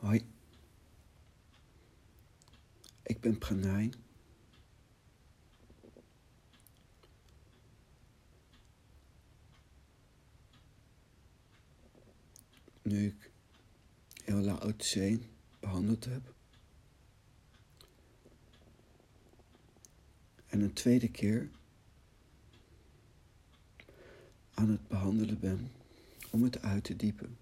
Hoi, ik ben Pranay. Nu ik heel Lao Tse behandeld heb. En een tweede keer aan het behandelen ben om het uit te diepen.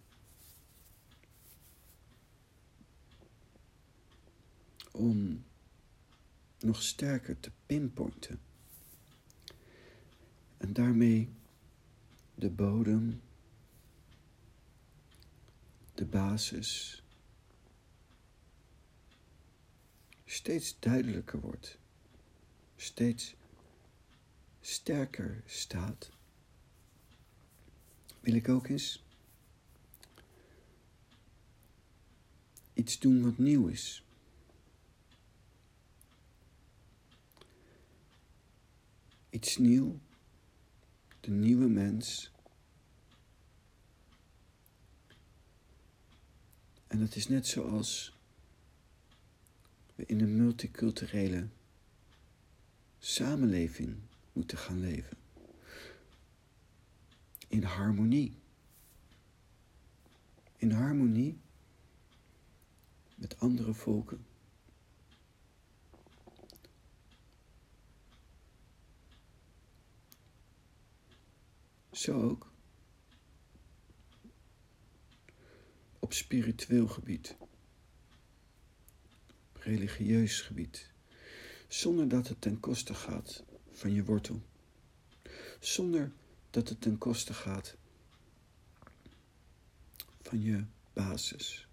Om nog sterker te pinpointen. En daarmee de bodem, de basis, steeds duidelijker wordt, steeds sterker staat wil ik ook eens iets doen wat nieuw is. Iets nieuw, de nieuwe mens. En dat is net zoals we in een multiculturele samenleving moeten gaan leven in harmonie. In harmonie met andere volken. Zo ook op spiritueel gebied, op religieus gebied, zonder dat het ten koste gaat van je wortel, zonder dat het ten koste gaat van je basis.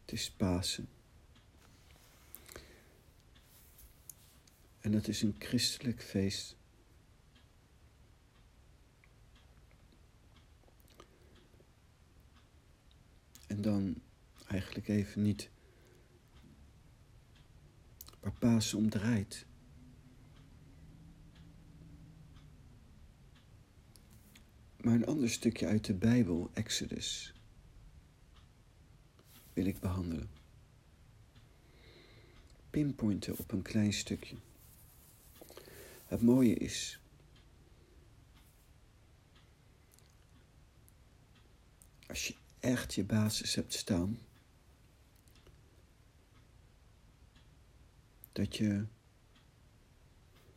Het is Pasen. En dat is een christelijk feest. En dan eigenlijk even niet waar Pasen om draait. Maar een ander stukje uit de Bijbel, Exodus, wil ik behandelen. Pinpointen op een klein stukje. Het mooie is. Als je echt je basis hebt staan. dat je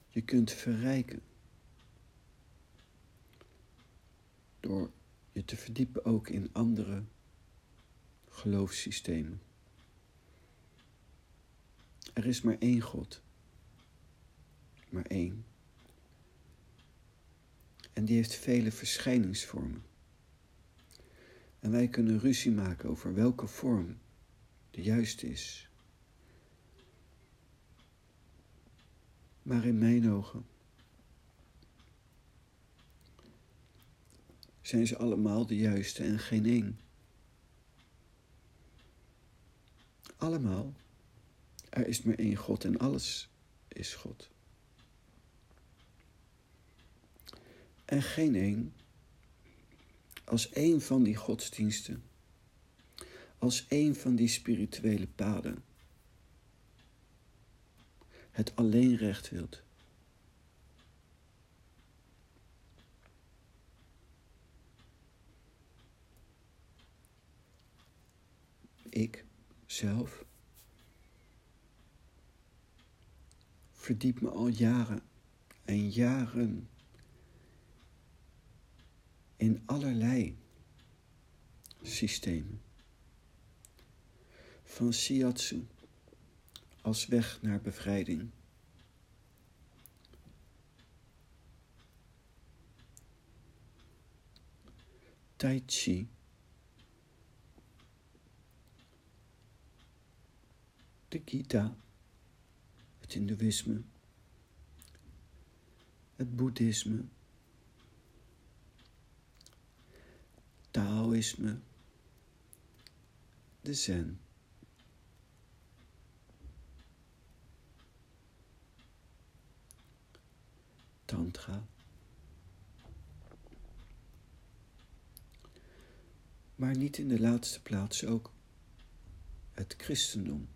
je kunt verrijken. Door je te verdiepen ook in andere geloofssystemen. Er is maar één God. Maar één. En die heeft vele verschijningsvormen. En wij kunnen ruzie maken over welke vorm de juiste is. Maar in mijn ogen zijn ze allemaal de juiste en geen één. Allemaal. Er is maar één God en alles is God. En geen één als één van die godsdiensten, als één van die spirituele paden. Het alleen recht wilt. Ik zelf verdiep me al jaren en jaren in allerlei systemen. Van Shiatsu als weg naar bevrijding. Tai Chi. De Gita, het Hindoeïsme, het Boeddhisme, Taoïsme, de Zen. Tantra. Maar niet in de laatste plaats ook het christendom.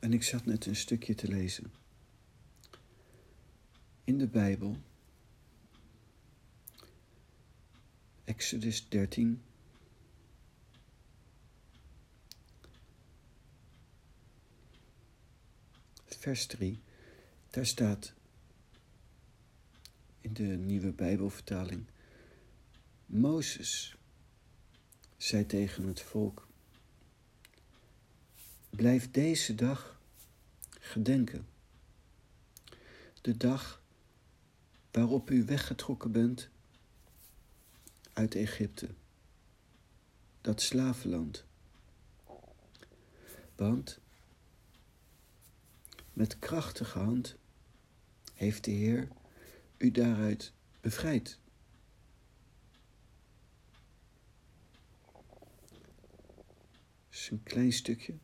En ik zat net een stukje te lezen. In de Bijbel, Exodus 13, vers 3, daar staat in de nieuwe Bijbelvertaling: Mozes zei tegen het volk: Blijf deze dag gedenken. De dag waarop u weggetrokken bent uit Egypte, dat slavenland. Want met krachtige hand heeft de Heer u daaruit bevrijd. is een klein stukje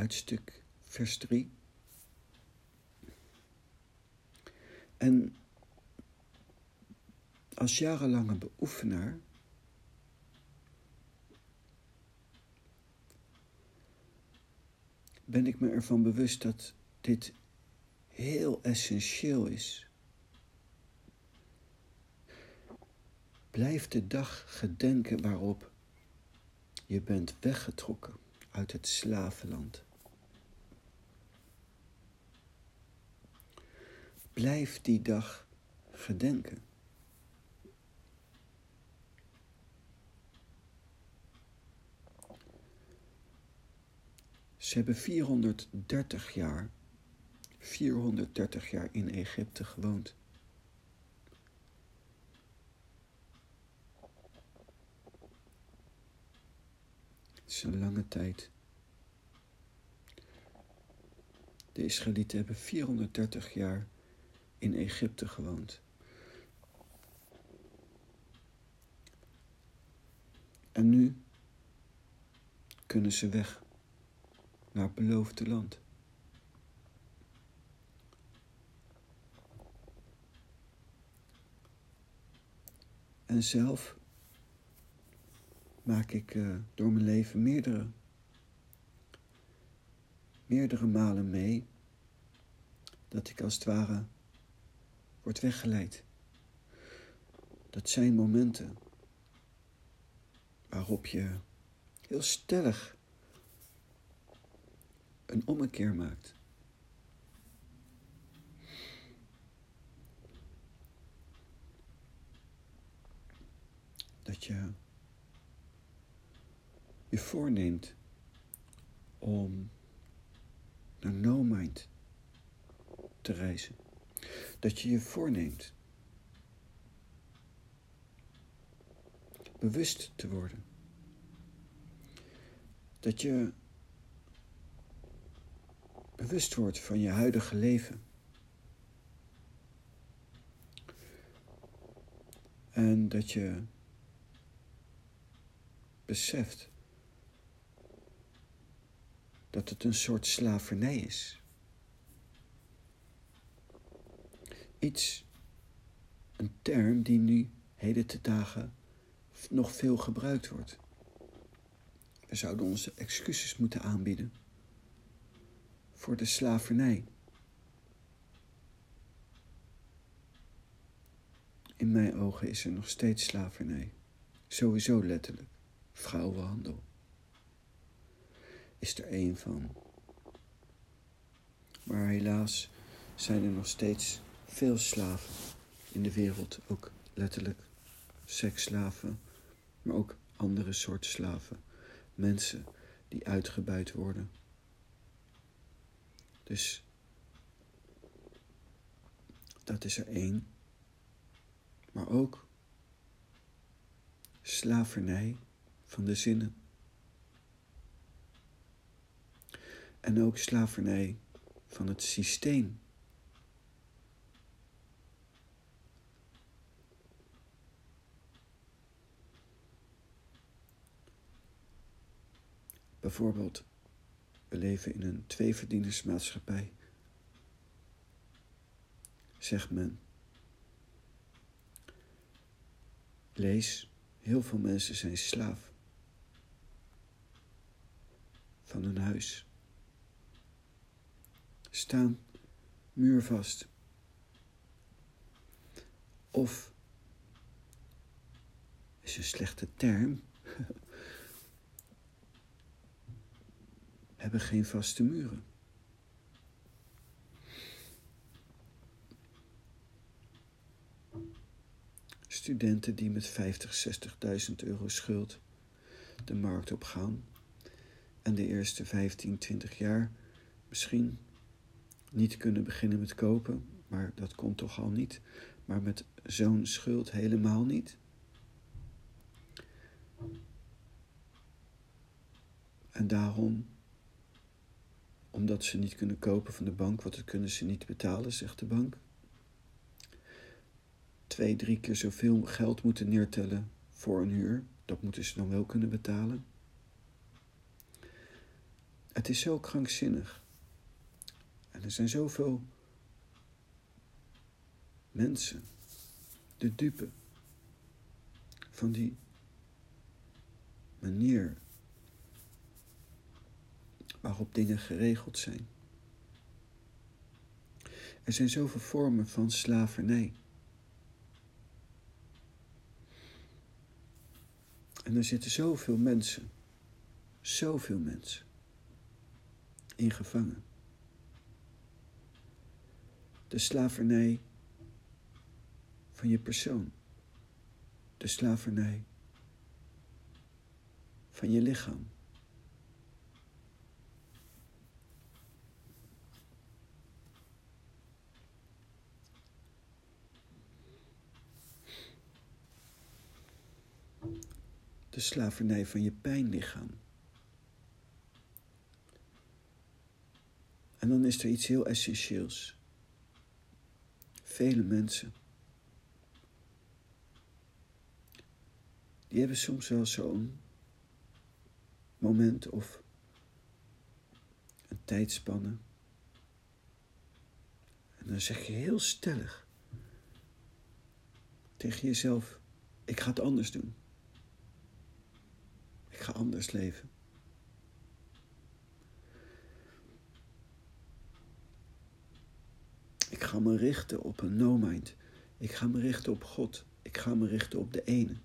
uit stuk vers 3. En als jarenlange beoefenaar ben ik me ervan bewust dat dit heel essentieel is. Blijf de dag gedenken waarop je bent weggetrokken uit het slavenland. Blijf die dag gedenken. Ze hebben 430 jaar, 430 jaar in Egypte gewoond. Het is een lange tijd. De Israëlieten hebben 430 jaar in Egypte gewoond. En nu kunnen ze weg naar het beloofde land. En zelf maak ik uh, door mijn leven meerdere, meerdere malen mee dat ik als het ware word weggeleid. Dat zijn momenten waarop je heel stellig een ommekeer maakt. Dat je je voorneemt om naar No Mind te reizen. Dat je je voorneemt bewust te worden. Dat je bewust wordt van je huidige leven. En dat je beseft dat het een soort slavernij is. Iets, een term die nu heden te dagen nog veel gebruikt wordt. We zouden onze excuses moeten aanbieden voor de slavernij. In mijn ogen is er nog steeds slavernij. Sowieso letterlijk. Vrouwenhandel. Is er één van. Maar helaas zijn er nog steeds veel slaven in de wereld. Ook letterlijk seksslaven, maar ook andere soorten slaven. Mensen die uitgebuit worden dus dat is er één. Maar ook slavernij van de zinnen. En ook slavernij van het systeem. Bijvoorbeeld, we leven in een tweeverdienersmaatschappij. Zegt men. Lees, heel veel mensen zijn slaaf van hun huis. Staan muurvast. Of is een slechte term. Hebben geen vaste muren. Studenten die met 50, 60.000 euro schuld de markt op gaan en de eerste 15, 20 jaar misschien niet kunnen beginnen met kopen, maar dat komt toch al niet, maar met zo'n schuld helemaal niet. En daarom, omdat ze niet kunnen kopen van de bank, wat kunnen ze niet betalen, zegt de bank. Twee, drie keer zoveel geld moeten neertellen voor een huur. Dat moeten ze dan wel kunnen betalen. Het is zo krankzinnig. En er zijn zoveel mensen, de dupe van die manier waarop dingen geregeld zijn. Er zijn zoveel vormen van slavernij. En er zitten zoveel mensen, zoveel mensen in gevangen. De slavernij van je persoon. De slavernij van je lichaam. De slavernij van je pijnlichaam. En dan is er iets heel essentieels. Vele mensen. Die hebben soms wel zo'n moment of een tijdspanne. En dan zeg je heel stellig tegen jezelf: Ik ga het anders doen. Ik ga anders leven. Ik ga me richten op een no-mind. Ik ga me richten op God. Ik ga me richten op de ene.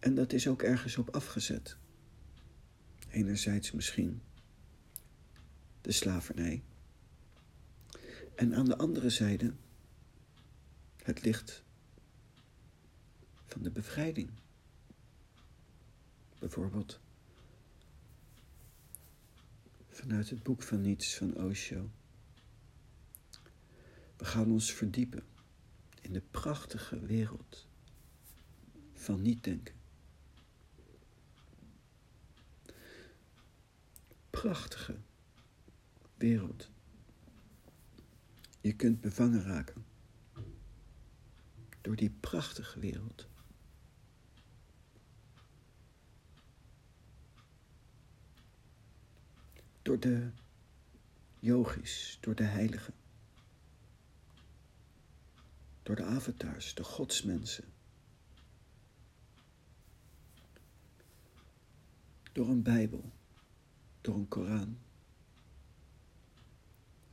En dat is ook ergens op afgezet. Enerzijds misschien de slavernij. En aan de andere zijde het licht van de bevrijding. Bijvoorbeeld vanuit het boek van Niets van Osho. We gaan ons verdiepen in de prachtige wereld van niet denken. Prachtige wereld. Je kunt bevangen raken. Door die prachtige wereld. door de yogis, door de heiligen, door de avatars, de godsmensen, door een Bijbel, door een Koran,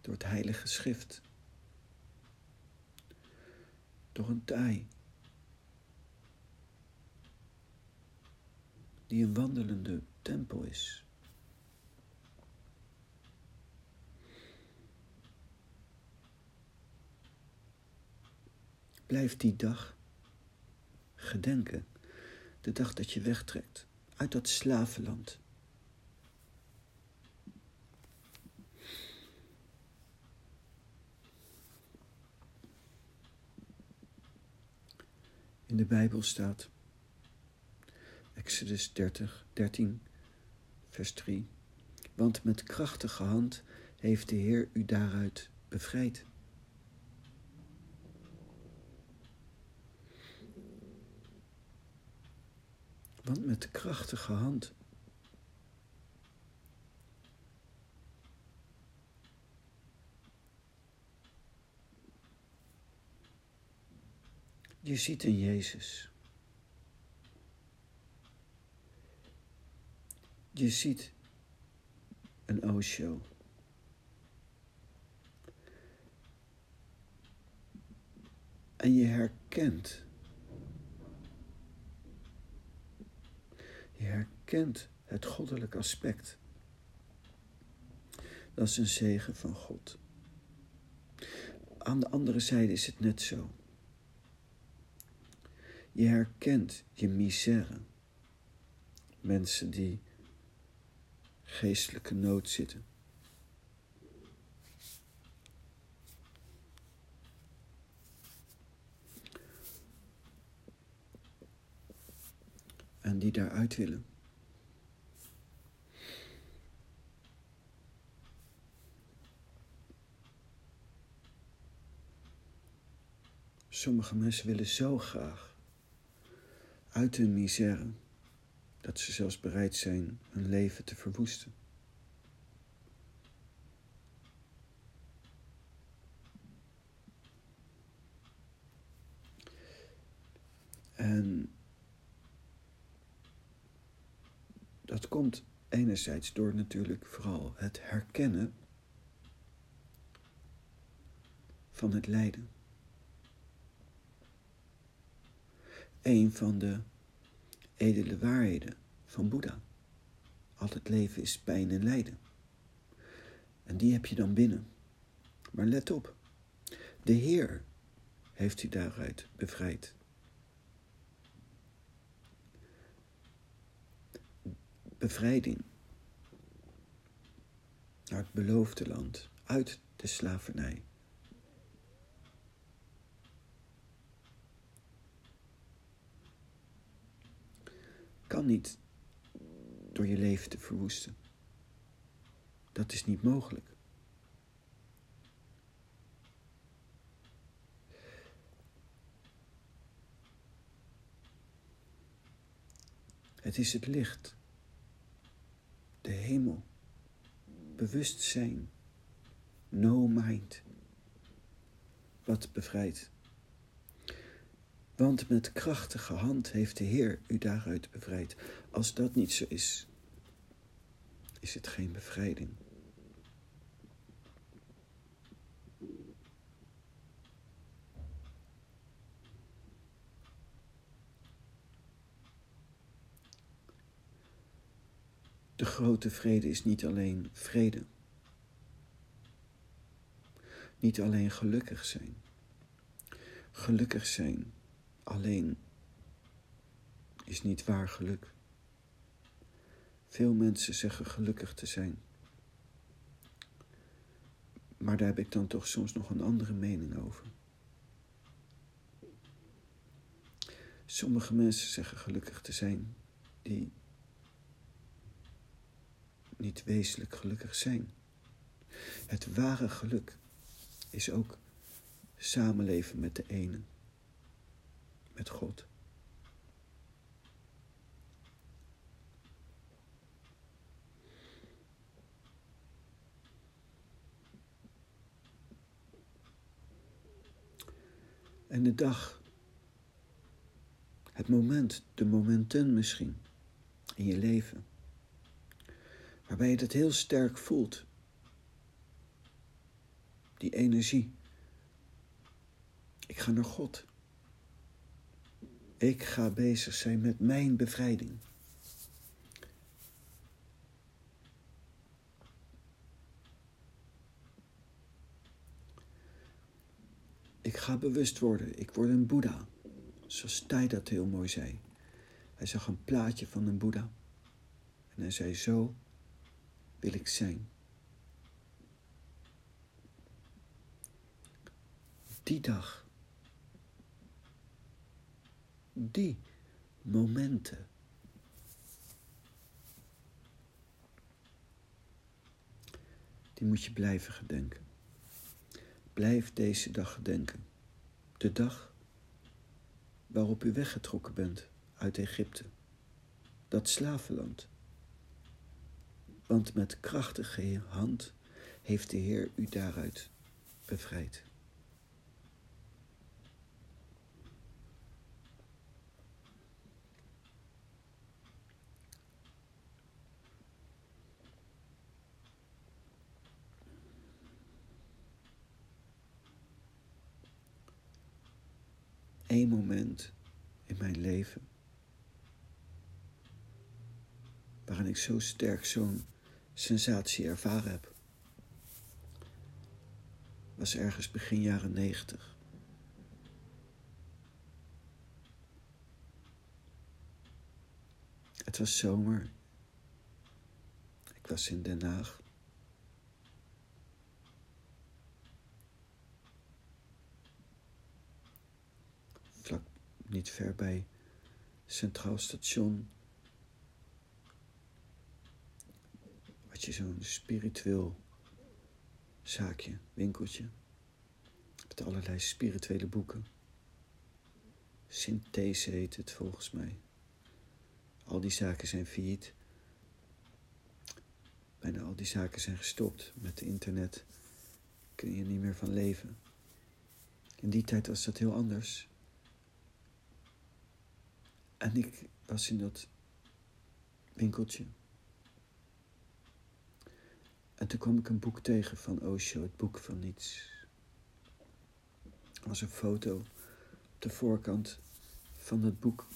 door het Heilige Schrift, door een taai, die een wandelende tempel is. Blijf die dag gedenken. De dag dat je wegtrekt uit dat slavenland. in de Bijbel staat. Exodus 30, 13, vers 3. Want met krachtige hand heeft de Heer u daaruit bevrijd. Want met krachtige hand Je ziet in Jezus. Je ziet een Osho. En je herkent. Je herkent het goddelijk aspect. Dat is een zegen van God. Aan de andere zijde is het net zo. Je herkent je misère. Mensen die geestelijke nood zitten. En die daaruit willen. Sommige mensen willen zo graag uit hun misère dat ze zelfs bereid zijn hun leven te verwoesten. En dat komt enerzijds door natuurlijk vooral het herkennen van het lijden. Een van de edele waarheden van Boeddha. Al het leven is pijn en lijden. En die heb je dan binnen. Maar let op, de Heer heeft u daaruit bevrijd. Bevrijding naar het beloofde land, uit de slavernij. Kan niet door je leven te verwoesten. Dat is niet mogelijk. Het is het licht, de hemel, bewustzijn, no mind, wat bevrijdt. Want met krachtige hand heeft de Heer u daaruit bevrijd. Als dat niet zo is, is het geen bevrijding. De grote vrede is niet alleen vrede. Niet alleen gelukkig zijn. Gelukkig zijn alleen is niet waar geluk. Veel mensen zeggen gelukkig te zijn. Maar daar heb ik dan toch soms nog een andere mening over. Sommige mensen zeggen gelukkig te zijn die niet wezenlijk gelukkig zijn. Het ware geluk is ook samenleven met de ene met God. En de dag, het moment, de momenten misschien in je leven, waarbij je dat heel sterk voelt, die energie. Ik ga naar God. Ik ga bezig zijn met mijn bevrijding. Ik ga bewust worden. Ik word een Boeddha. Zoals Thij dat heel mooi zei. Hij zag een plaatje van een Boeddha. En hij zei: Zo wil ik zijn. Die dag die momenten. Die moet je blijven gedenken. Blijf deze dag gedenken. De dag waarop u weggetrokken bent uit Egypte. dat slavenland. Want met krachtige hand heeft de Heer u daaruit bevrijd. Eén moment in mijn leven waarin ik zo sterk zo'n sensatie ervaren heb. Was ergens begin jaren negentig. Het was zomer. Ik was in Den Haag. Niet ver bij Centraal Station had je zo'n spiritueel zaakje, winkeltje. Met allerlei spirituele boeken. Synthese heet het volgens mij. Al die zaken zijn failliet. Bijna al die zaken zijn gestopt. Met internet kun je niet meer van leven. In die tijd was dat heel anders. En ik was in dat winkeltje. En toen kwam ik een boek tegen van Osho, het boek van niets. Er was een foto op de voorkant van het boek.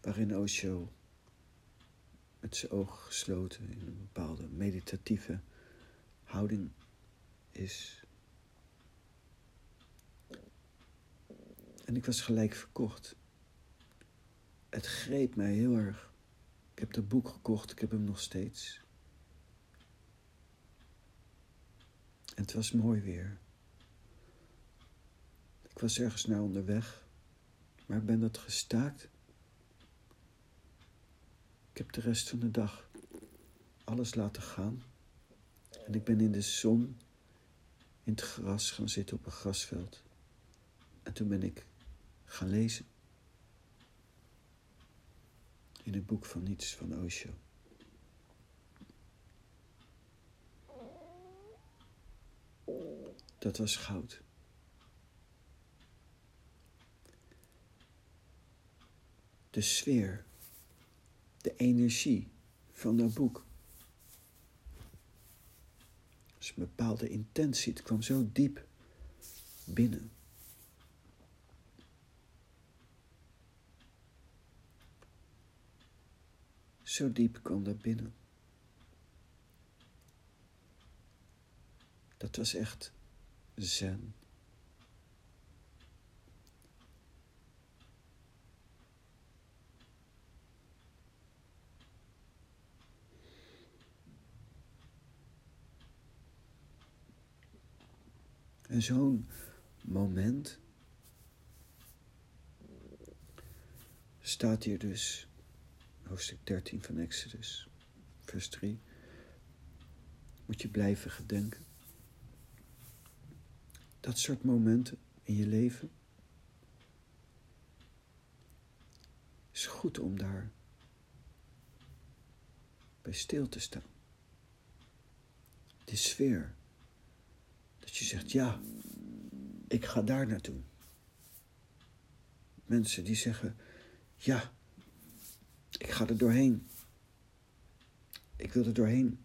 Waarin Osho met zijn ogen gesloten in een bepaalde meditatieve houding is. En ik was gelijk verkocht het greep mij heel erg. Ik heb dat boek gekocht, ik heb hem nog steeds. En het was mooi weer. Ik was ergens naar onderweg, maar ik ben dat gestaakt. Ik heb de rest van de dag alles laten gaan. En ik ben in de zon in het gras gaan zitten op een grasveld. En toen ben ik gaan lezen in het boek van niets van Osho. Dat was goud. De sfeer, de energie van dat boek. is een bepaalde intentie, het kwam zo diep binnen. Zo diep kwam dat binnen. Dat was echt zen. En zo'n moment staat hier dus hoofdstuk 13 van Exodus, vers 3, moet je blijven gedenken. Dat soort momenten in je leven is goed om daar bij stil te staan. De sfeer. Dat je zegt, ja, ik ga daar naartoe. Mensen die zeggen, ja, ik ga er doorheen. Ik wil er doorheen.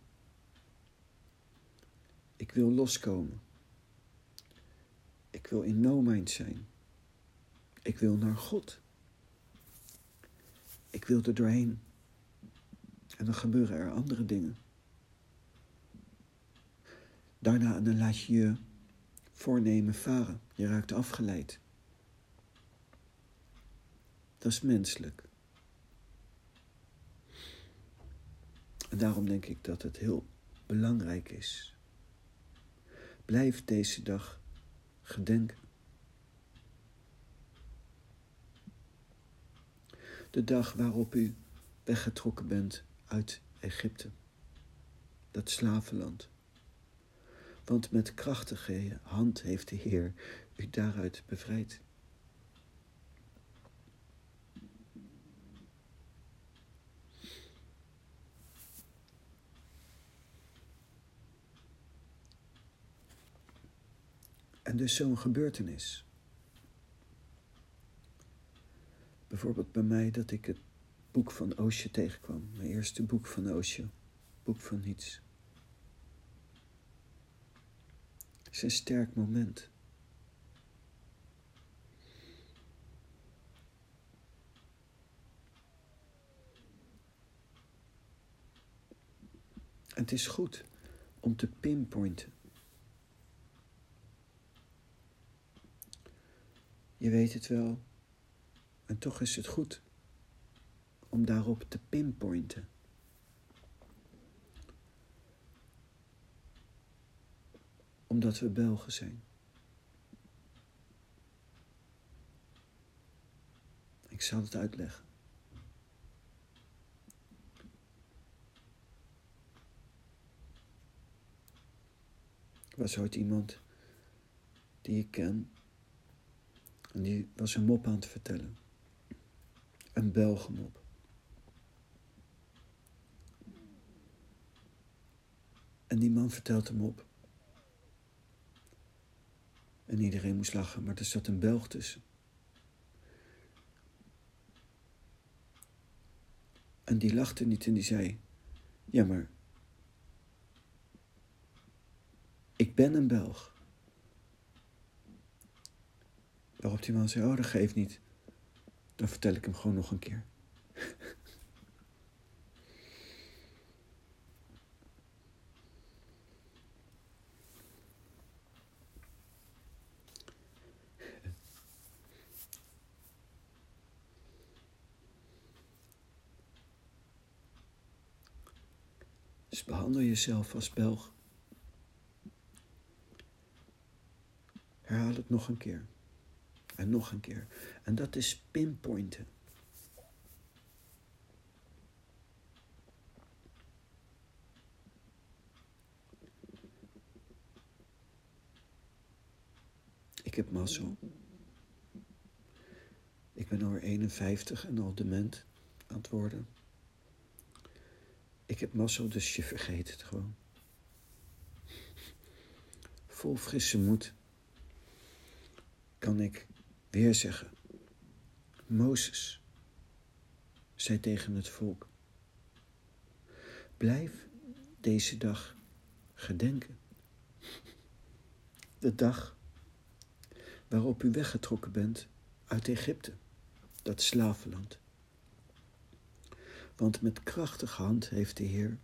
Ik wil loskomen. Ik wil in no mind zijn. Ik wil naar God. Ik wil er doorheen. En dan gebeuren er andere dingen. Daarna dan laat je je voornemen varen. Je raakt afgeleid. Dat is menselijk. En daarom denk ik dat het heel belangrijk is. Blijf deze dag gedenken. De dag waarop u weggetrokken bent uit Egypte, dat slavenland. Want met krachtige hand heeft de Heer u daaruit bevrijd. En dus zo'n gebeurtenis. Bijvoorbeeld bij mij dat ik het boek van Oosje tegenkwam. Mijn eerste boek van Oosje. Boek van niets. Het is een sterk moment. En het is goed om te pinpointen. Je weet het wel, en toch is het goed om daarop te pinpointen. Omdat we Belgen zijn. Ik zal het uitleggen. Er was ooit iemand die ik ken en die was een mop aan het vertellen. Een Belgenmop. En die man vertelt hem op. En iedereen moest lachen, maar er zat een Belg tussen. En die lachte niet en die zei: Ja, maar. Ik ben een Belg. Waarop die man zei: Oh, dat geeft niet. Dan vertel ik hem gewoon nog een keer. Dus behandel jezelf als Belg. Herhaal het nog een keer. En nog een keer. En dat is pinpointen. Ik heb mazzel. Ik ben alweer 51 en al dement aan het worden. Ik heb mazzel, dus je vergeet het gewoon. Vol frisse moed kan ik weer zeggen. Mozes zei tegen het volk: Blijf deze dag gedenken. De dag waarop u weggetrokken bent uit Egypte, dat slavenland. Want met krachtige hand heeft de Heer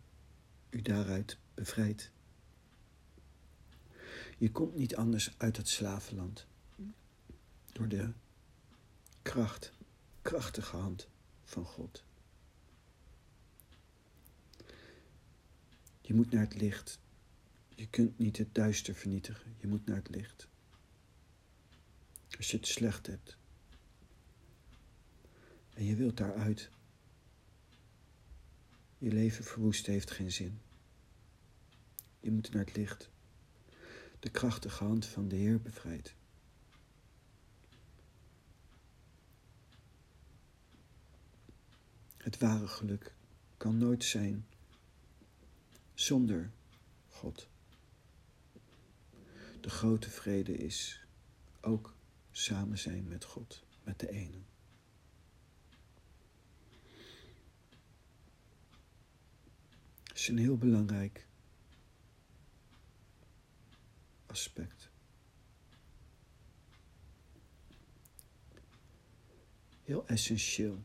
u daaruit bevrijd. Je komt niet anders uit het slavenland door de kracht, krachtige hand van God. Je moet naar het licht. Je kunt niet het duister vernietigen. Je moet naar het licht. Als je het slecht hebt. En je wilt daaruit. Je leven verwoest heeft geen zin. Je moet naar het licht. De krachtige hand van de Heer bevrijdt. Het ware geluk kan nooit zijn zonder God. De grote vrede is ook samen zijn met God, met de ene. Is een heel belangrijk aspect. Heel essentieel.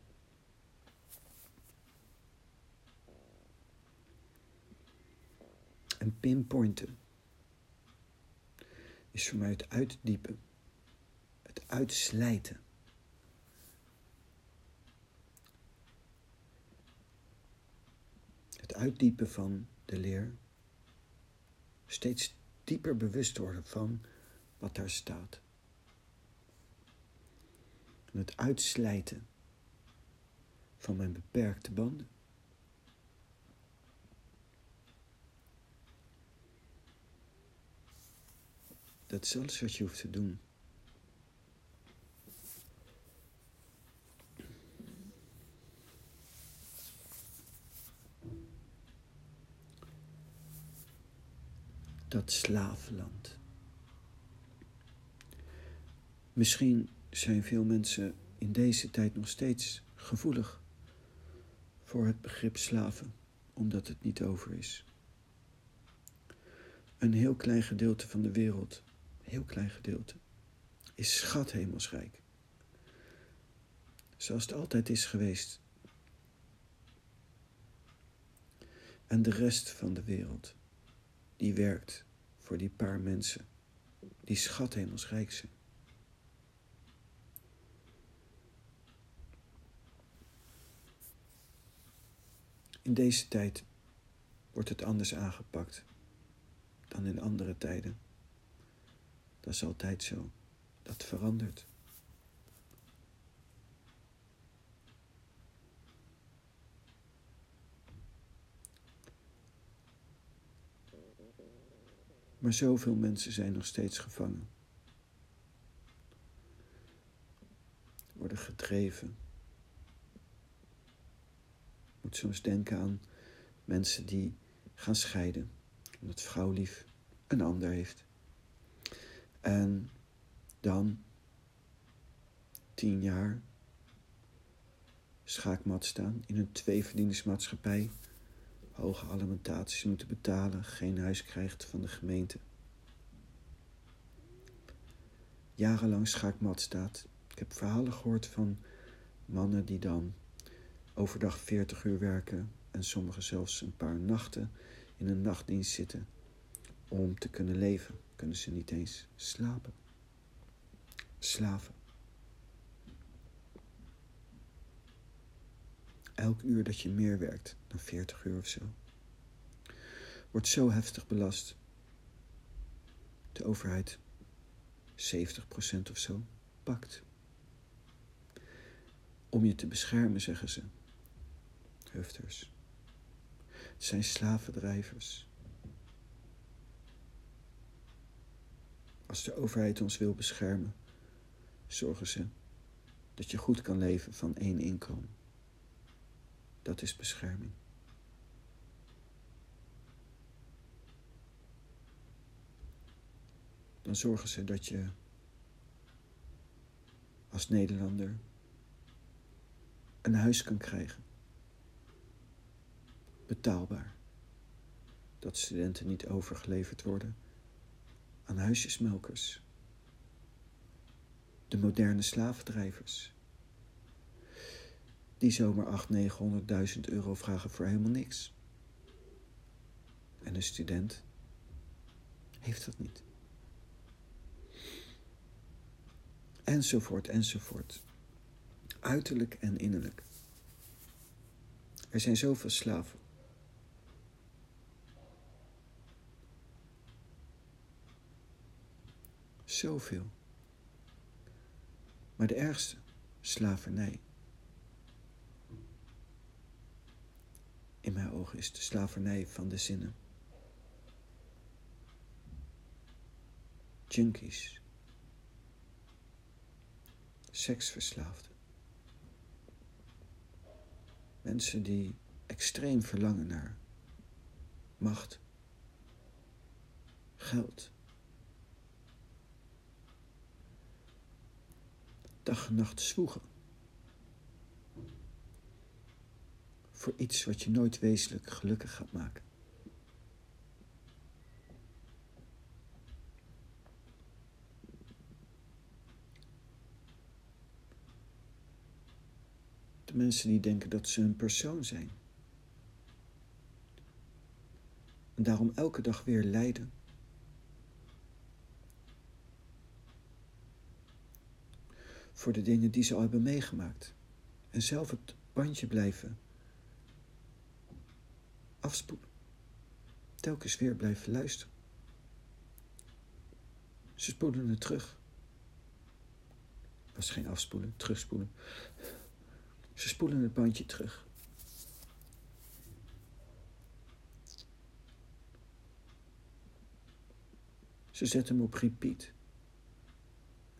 En pinpointen is voor mij het uitdiepen, het uitslijten. Het uitdiepen van de leer, steeds dieper bewust worden van wat daar staat. En het uitslijten van mijn beperkte banden. Dat is alles wat je hoeft te doen. Dat slavenland. Misschien zijn veel mensen in deze tijd nog steeds gevoelig voor het begrip slaven, omdat het niet over is. Een heel klein gedeelte van de wereld, heel klein gedeelte, is schat hemelsrijk. Zoals het altijd is geweest. En de rest van de wereld, die werkt voor die paar mensen die schat hemelsrijk zijn. In deze tijd wordt het anders aangepakt dan in andere tijden. Dat is altijd zo. Dat verandert. Maar zoveel mensen zijn nog steeds gevangen. Worden gedreven. Je moet soms denken aan mensen die gaan scheiden. Omdat vrouw lief een ander heeft. En dan tien jaar schaakmat staan in een tweeverdieningsmaatschappij hoge alimentaties moeten betalen, geen huis krijgt van de gemeente. Jarenlang schaakmat staat. Ik heb verhalen gehoord van mannen die dan overdag 40 uur werken en sommigen zelfs een paar nachten in een nachtdienst zitten. Om te kunnen leven kunnen ze niet eens slapen. Slaven. elk uur dat je meer werkt dan 40 uur of zo, wordt zo heftig belast. De overheid 70% of zo pakt. Om je te beschermen, zeggen ze. Hufters. Zijn slavendrijvers. Als de overheid ons wil beschermen, zorgen ze dat je goed kan leven van één inkomen. Dat is bescherming. Dan zorgen ze dat je als Nederlander een huis kan krijgen. Betaalbaar. Dat studenten niet overgeleverd worden aan huisjesmelkers. De moderne slavendrijvers die zomaar 800.000, 900.000 euro vragen voor helemaal niks. En een student heeft dat niet. Enzovoort, enzovoort. Uiterlijk en innerlijk. Er zijn zoveel slaven. Zoveel. Maar de ergste, slavernij. in mijn ogen is de slavernij van de zinnen. Junkies. Seksverslaafden. Mensen die extreem verlangen naar macht, geld. Dag en nacht zwoegen. voor iets wat je nooit wezenlijk gelukkig gaat maken. De mensen die denken dat ze een persoon zijn. En daarom elke dag weer lijden. Voor de dingen die ze al hebben meegemaakt. En zelf het bandje blijven afspoelen. Telkens weer blijven luisteren. Ze spoelen het terug. Was geen afspoelen, terugspoelen. Ze spoelen het bandje terug. Ze zetten hem op repeat.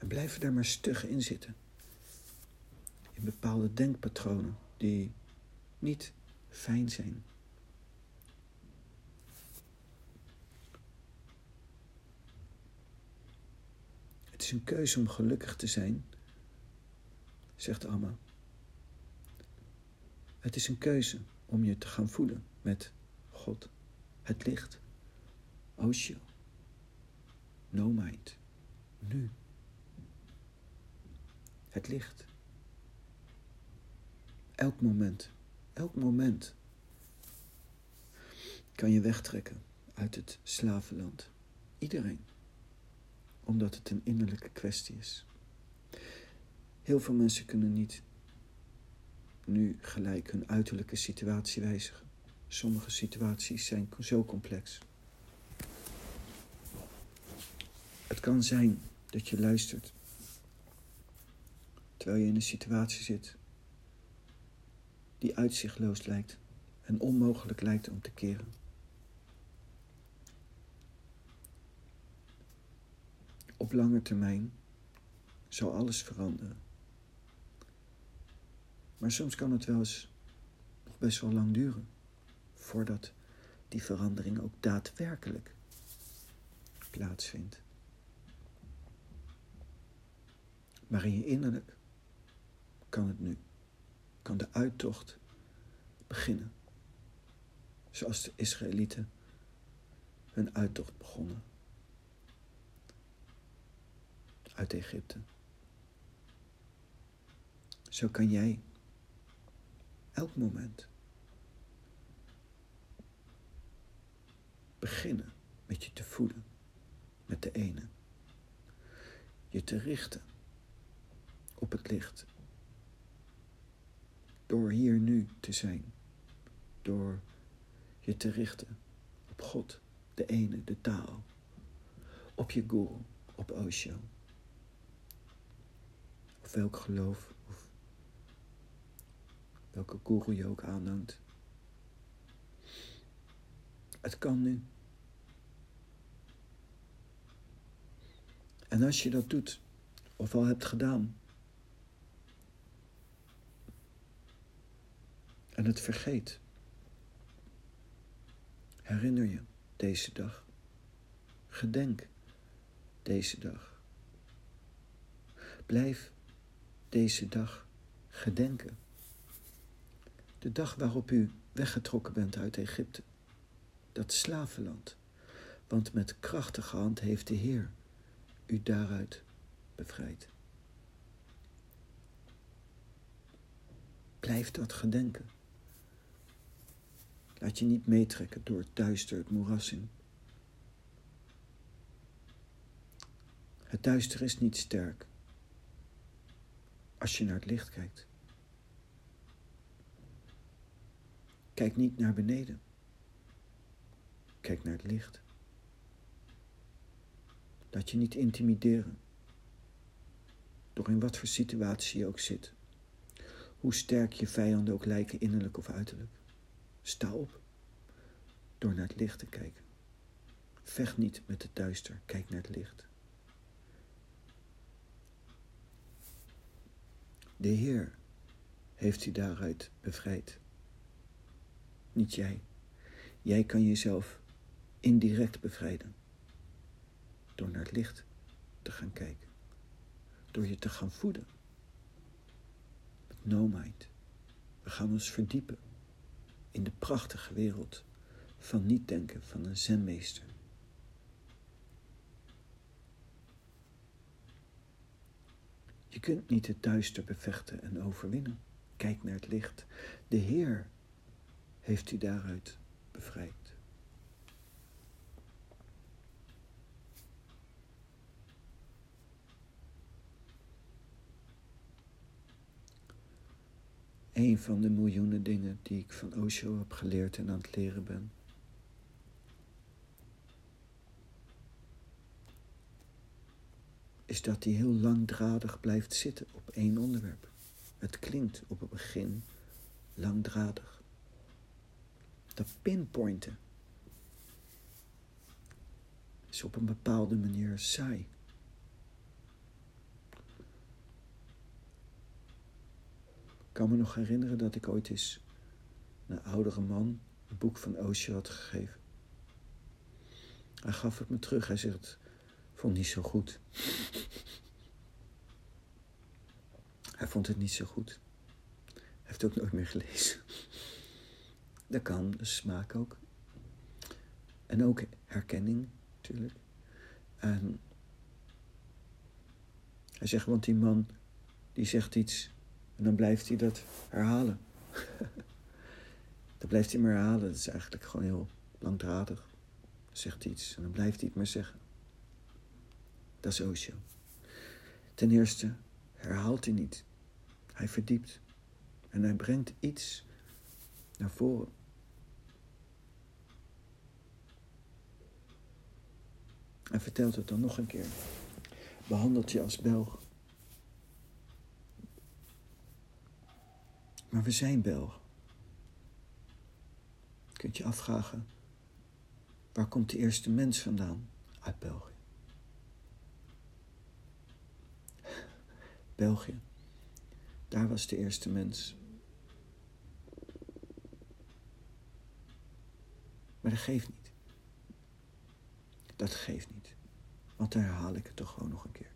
En blijven daar maar stug in zitten. In bepaalde denkpatronen die niet fijn zijn. is een keuze om gelukkig te zijn, zegt Amma. Het is een keuze om je te gaan voelen met God, het licht, Osho, no mind, nu. Het licht. Elk moment, elk moment kan je wegtrekken uit het slavenland. Iedereen. Omdat het een innerlijke kwestie is. Heel veel mensen kunnen niet nu gelijk hun uiterlijke situatie wijzigen. Sommige situaties zijn zo complex. Het kan zijn dat je luistert terwijl je in een situatie zit die uitzichtloos lijkt en onmogelijk lijkt om te keren. Op lange termijn zal alles veranderen. Maar soms kan het wel eens nog best wel lang duren voordat die verandering ook daadwerkelijk plaatsvindt. Maar in je innerlijk kan het nu, kan de uittocht beginnen. Zoals de Israëlieten hun uittocht begonnen uit Egypte. Zo kan jij elk moment beginnen met je te voeden met de ene. Je te richten op het licht. Door hier nu te zijn. Door je te richten op God, de ene, de taal. Op je guru, op Osho. Of welk geloof of welke guru je ook aanhangt. Het kan nu. En als je dat doet, of al hebt gedaan, en het vergeet, herinner je deze dag. Gedenk deze dag. Blijf deze dag gedenken. De dag waarop u weggetrokken bent uit Egypte, dat slavenland. Want met krachtige hand heeft de Heer u daaruit bevrijd. Blijf dat gedenken. Laat je niet meetrekken door het duister, het moeras in. Het duister is niet sterk als je naar het licht kijkt. Kijk niet naar beneden. Kijk naar het licht. Laat je niet intimideren. Door in wat voor situatie je ook zit. Hoe sterk je vijanden ook lijken, innerlijk of uiterlijk. Sta op. Door naar het licht te kijken. Vecht niet met het duister, kijk naar het licht. De Heer heeft u daaruit bevrijd. Niet jij. Jij kan jezelf indirect bevrijden. Door naar het licht te gaan kijken. Door je te gaan voeden. Met no mind. We gaan ons verdiepen in de prachtige wereld van niet denken van een zenmeester. Je kunt niet het duister bevechten en overwinnen. Kijk naar het licht. De Heer heeft u daaruit bevrijd. Een van de miljoenen dingen die ik van Osho heb geleerd en aan het leren ben. is dat hij heel langdradig blijft zitten op één onderwerp. Het klinkt op het begin langdradig. Dat pinpointen is op een bepaalde manier saai. Kan me nog herinneren dat ik ooit eens een oudere man een boek van Osho had gegeven. Hij gaf het me terug. Hij zegt, vond niet zo goed. Hij vond het niet zo goed. Hij heeft ook nooit meer gelezen. Dat kan, de smaak ook. En ook herkenning, natuurlijk. En hij zegt, want die man die zegt iets en dan blijft hij dat herhalen. dan blijft hij maar herhalen. Dat is eigenlijk gewoon heel langdradig. Zegt iets en dan blijft hij het maar zeggen. Dat is Osho. Ten eerste herhaalt hij niet. Hij verdiept. En hij brengt iets naar voren. En vertelt het dan nog een keer. Behandelt je als Belg. Maar we zijn Belg. Je kunt je afvragen, waar komt de eerste mens vandaan? Uit België. België. Daar was de eerste mens. Maar dat geeft niet. Dat geeft niet. Want dan herhaal ik het toch gewoon nog een keer.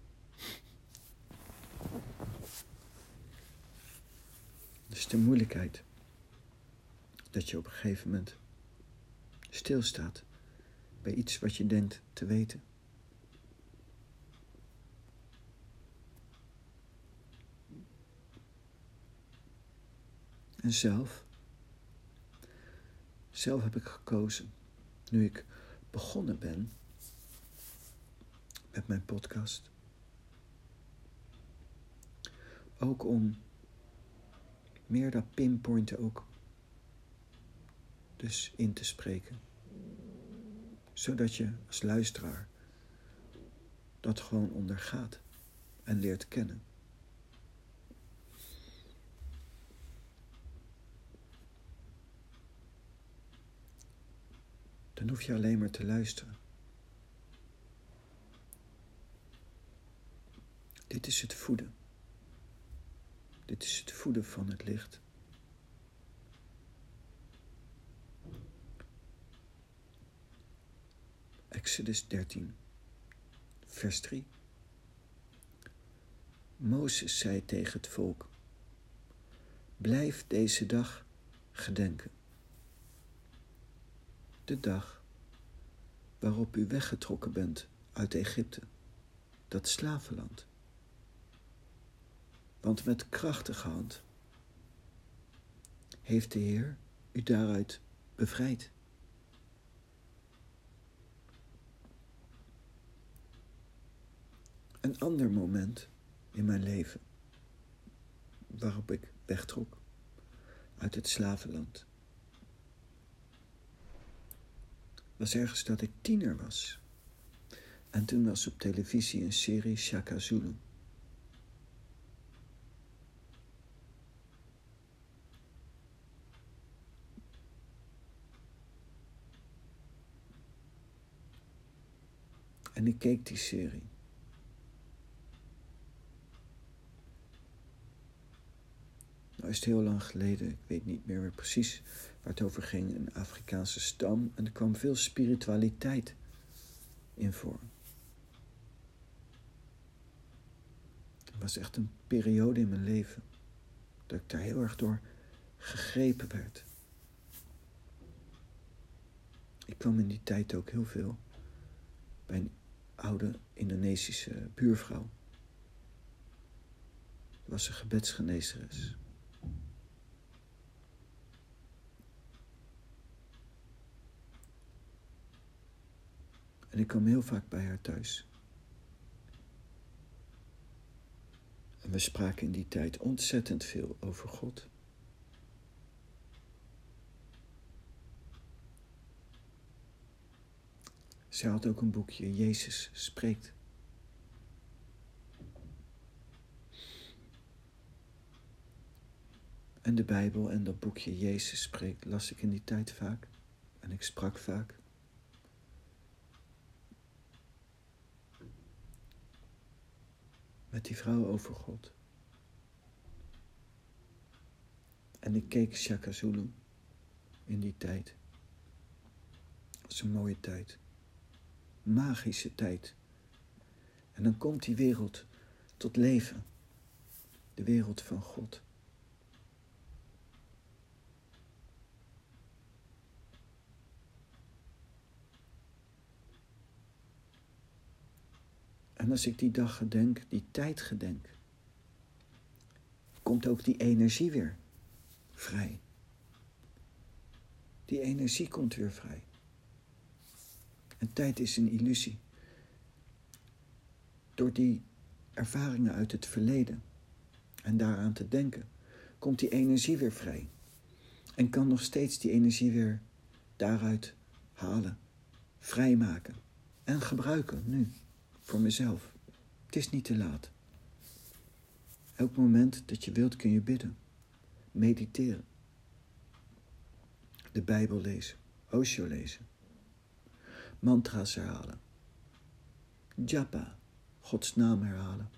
Dus de moeilijkheid dat je op een gegeven moment stilstaat bij iets wat je denkt te weten. En zelf, zelf heb ik gekozen, nu ik begonnen ben met mijn podcast, ook om meer dat pinpointen ook dus in te spreken. Zodat je als luisteraar dat gewoon ondergaat en leert kennen. Dan hoef je alleen maar te luisteren. Dit is het voeden. Dit is het voeden van het licht. Exodus 13, vers 3. Mozes zei tegen het volk: Blijf deze dag gedenken. De dag waarop u weggetrokken bent uit Egypte, dat slavenland. Want met krachtige hand heeft de Heer u daaruit bevrijd. Een ander moment in mijn leven waarop ik wegtrok uit het slavenland was ergens dat ik tiener was. En toen was op televisie een serie Shaka Zulu. En ik keek die serie. Nou is het heel lang geleden, ik weet niet meer precies waar het over ging, een Afrikaanse stam. En er kwam veel spiritualiteit in voor. Het was echt een periode in mijn leven dat ik daar heel erg door gegrepen werd. Ik kwam in die tijd ook heel veel bij een oude Indonesische buurvrouw. was een gebedsgenezeres. En ik kwam heel vaak bij haar thuis. En we spraken in die tijd ontzettend veel over God. Zij had ook een boekje, Jezus spreekt. En de Bijbel en dat boekje Jezus spreekt las ik in die tijd vaak. En ik sprak vaak. Met die vrouw over God. En ik keek Shaka Zulu in die tijd. Dat was een mooie tijd magische tijd. En dan komt die wereld tot leven. de wereld van God. En als ik die dag gedenk, die tijd gedenk, komt ook die energie weer vrij. Die energie komt weer vrij. En tijd is een illusie. Door die ervaringen uit het verleden en daaraan te denken, komt die energie weer vrij. En kan nog steeds die energie weer daaruit halen, vrijmaken en gebruiken nu voor mezelf. Het is niet te laat. Elk moment dat je wilt kun je bidden, mediteren, de Bijbel lezen, Osho lezen, mantra's herhalen, japa, Gods naam herhalen.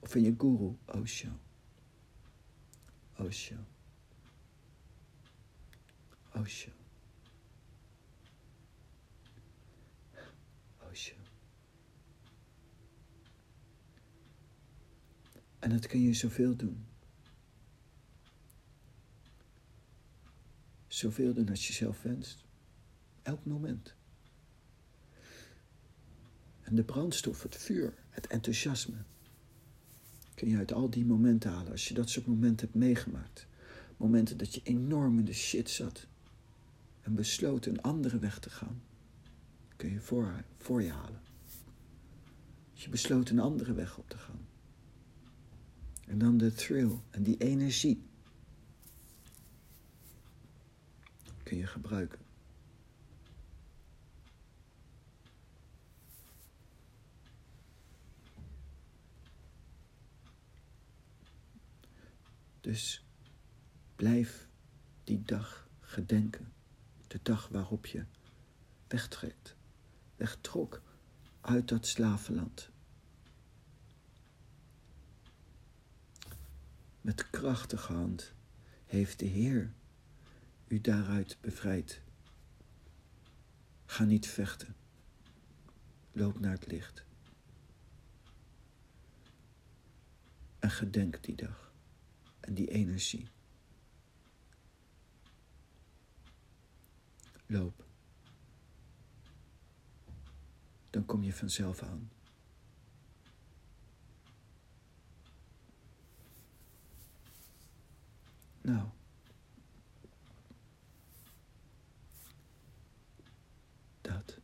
Of in je guru, Osho. Osho. Osho. Osho. En dat kun je zoveel doen. Zoveel doen als je zelf wenst. Elk moment. En de brandstof, het vuur, het enthousiasme, kun je uit al die momenten halen. Als je dat soort momenten hebt meegemaakt. Momenten dat je enorm in de shit zat. En besloot een andere weg te gaan. Kun je voor, je halen. Als je besloot een andere weg op te gaan. En dan de thrill en die energie. Kun je gebruiken. Dus blijf die dag gedenken. De dag waarop je wegtrekt, wegtrok uit dat slavenland. Met krachtige hand heeft de Heer u daaruit bevrijd. Ga niet vechten. Loop naar het licht. En gedenk die dag die energie. Loop. Dan kom je vanzelf aan. Nou. Dat.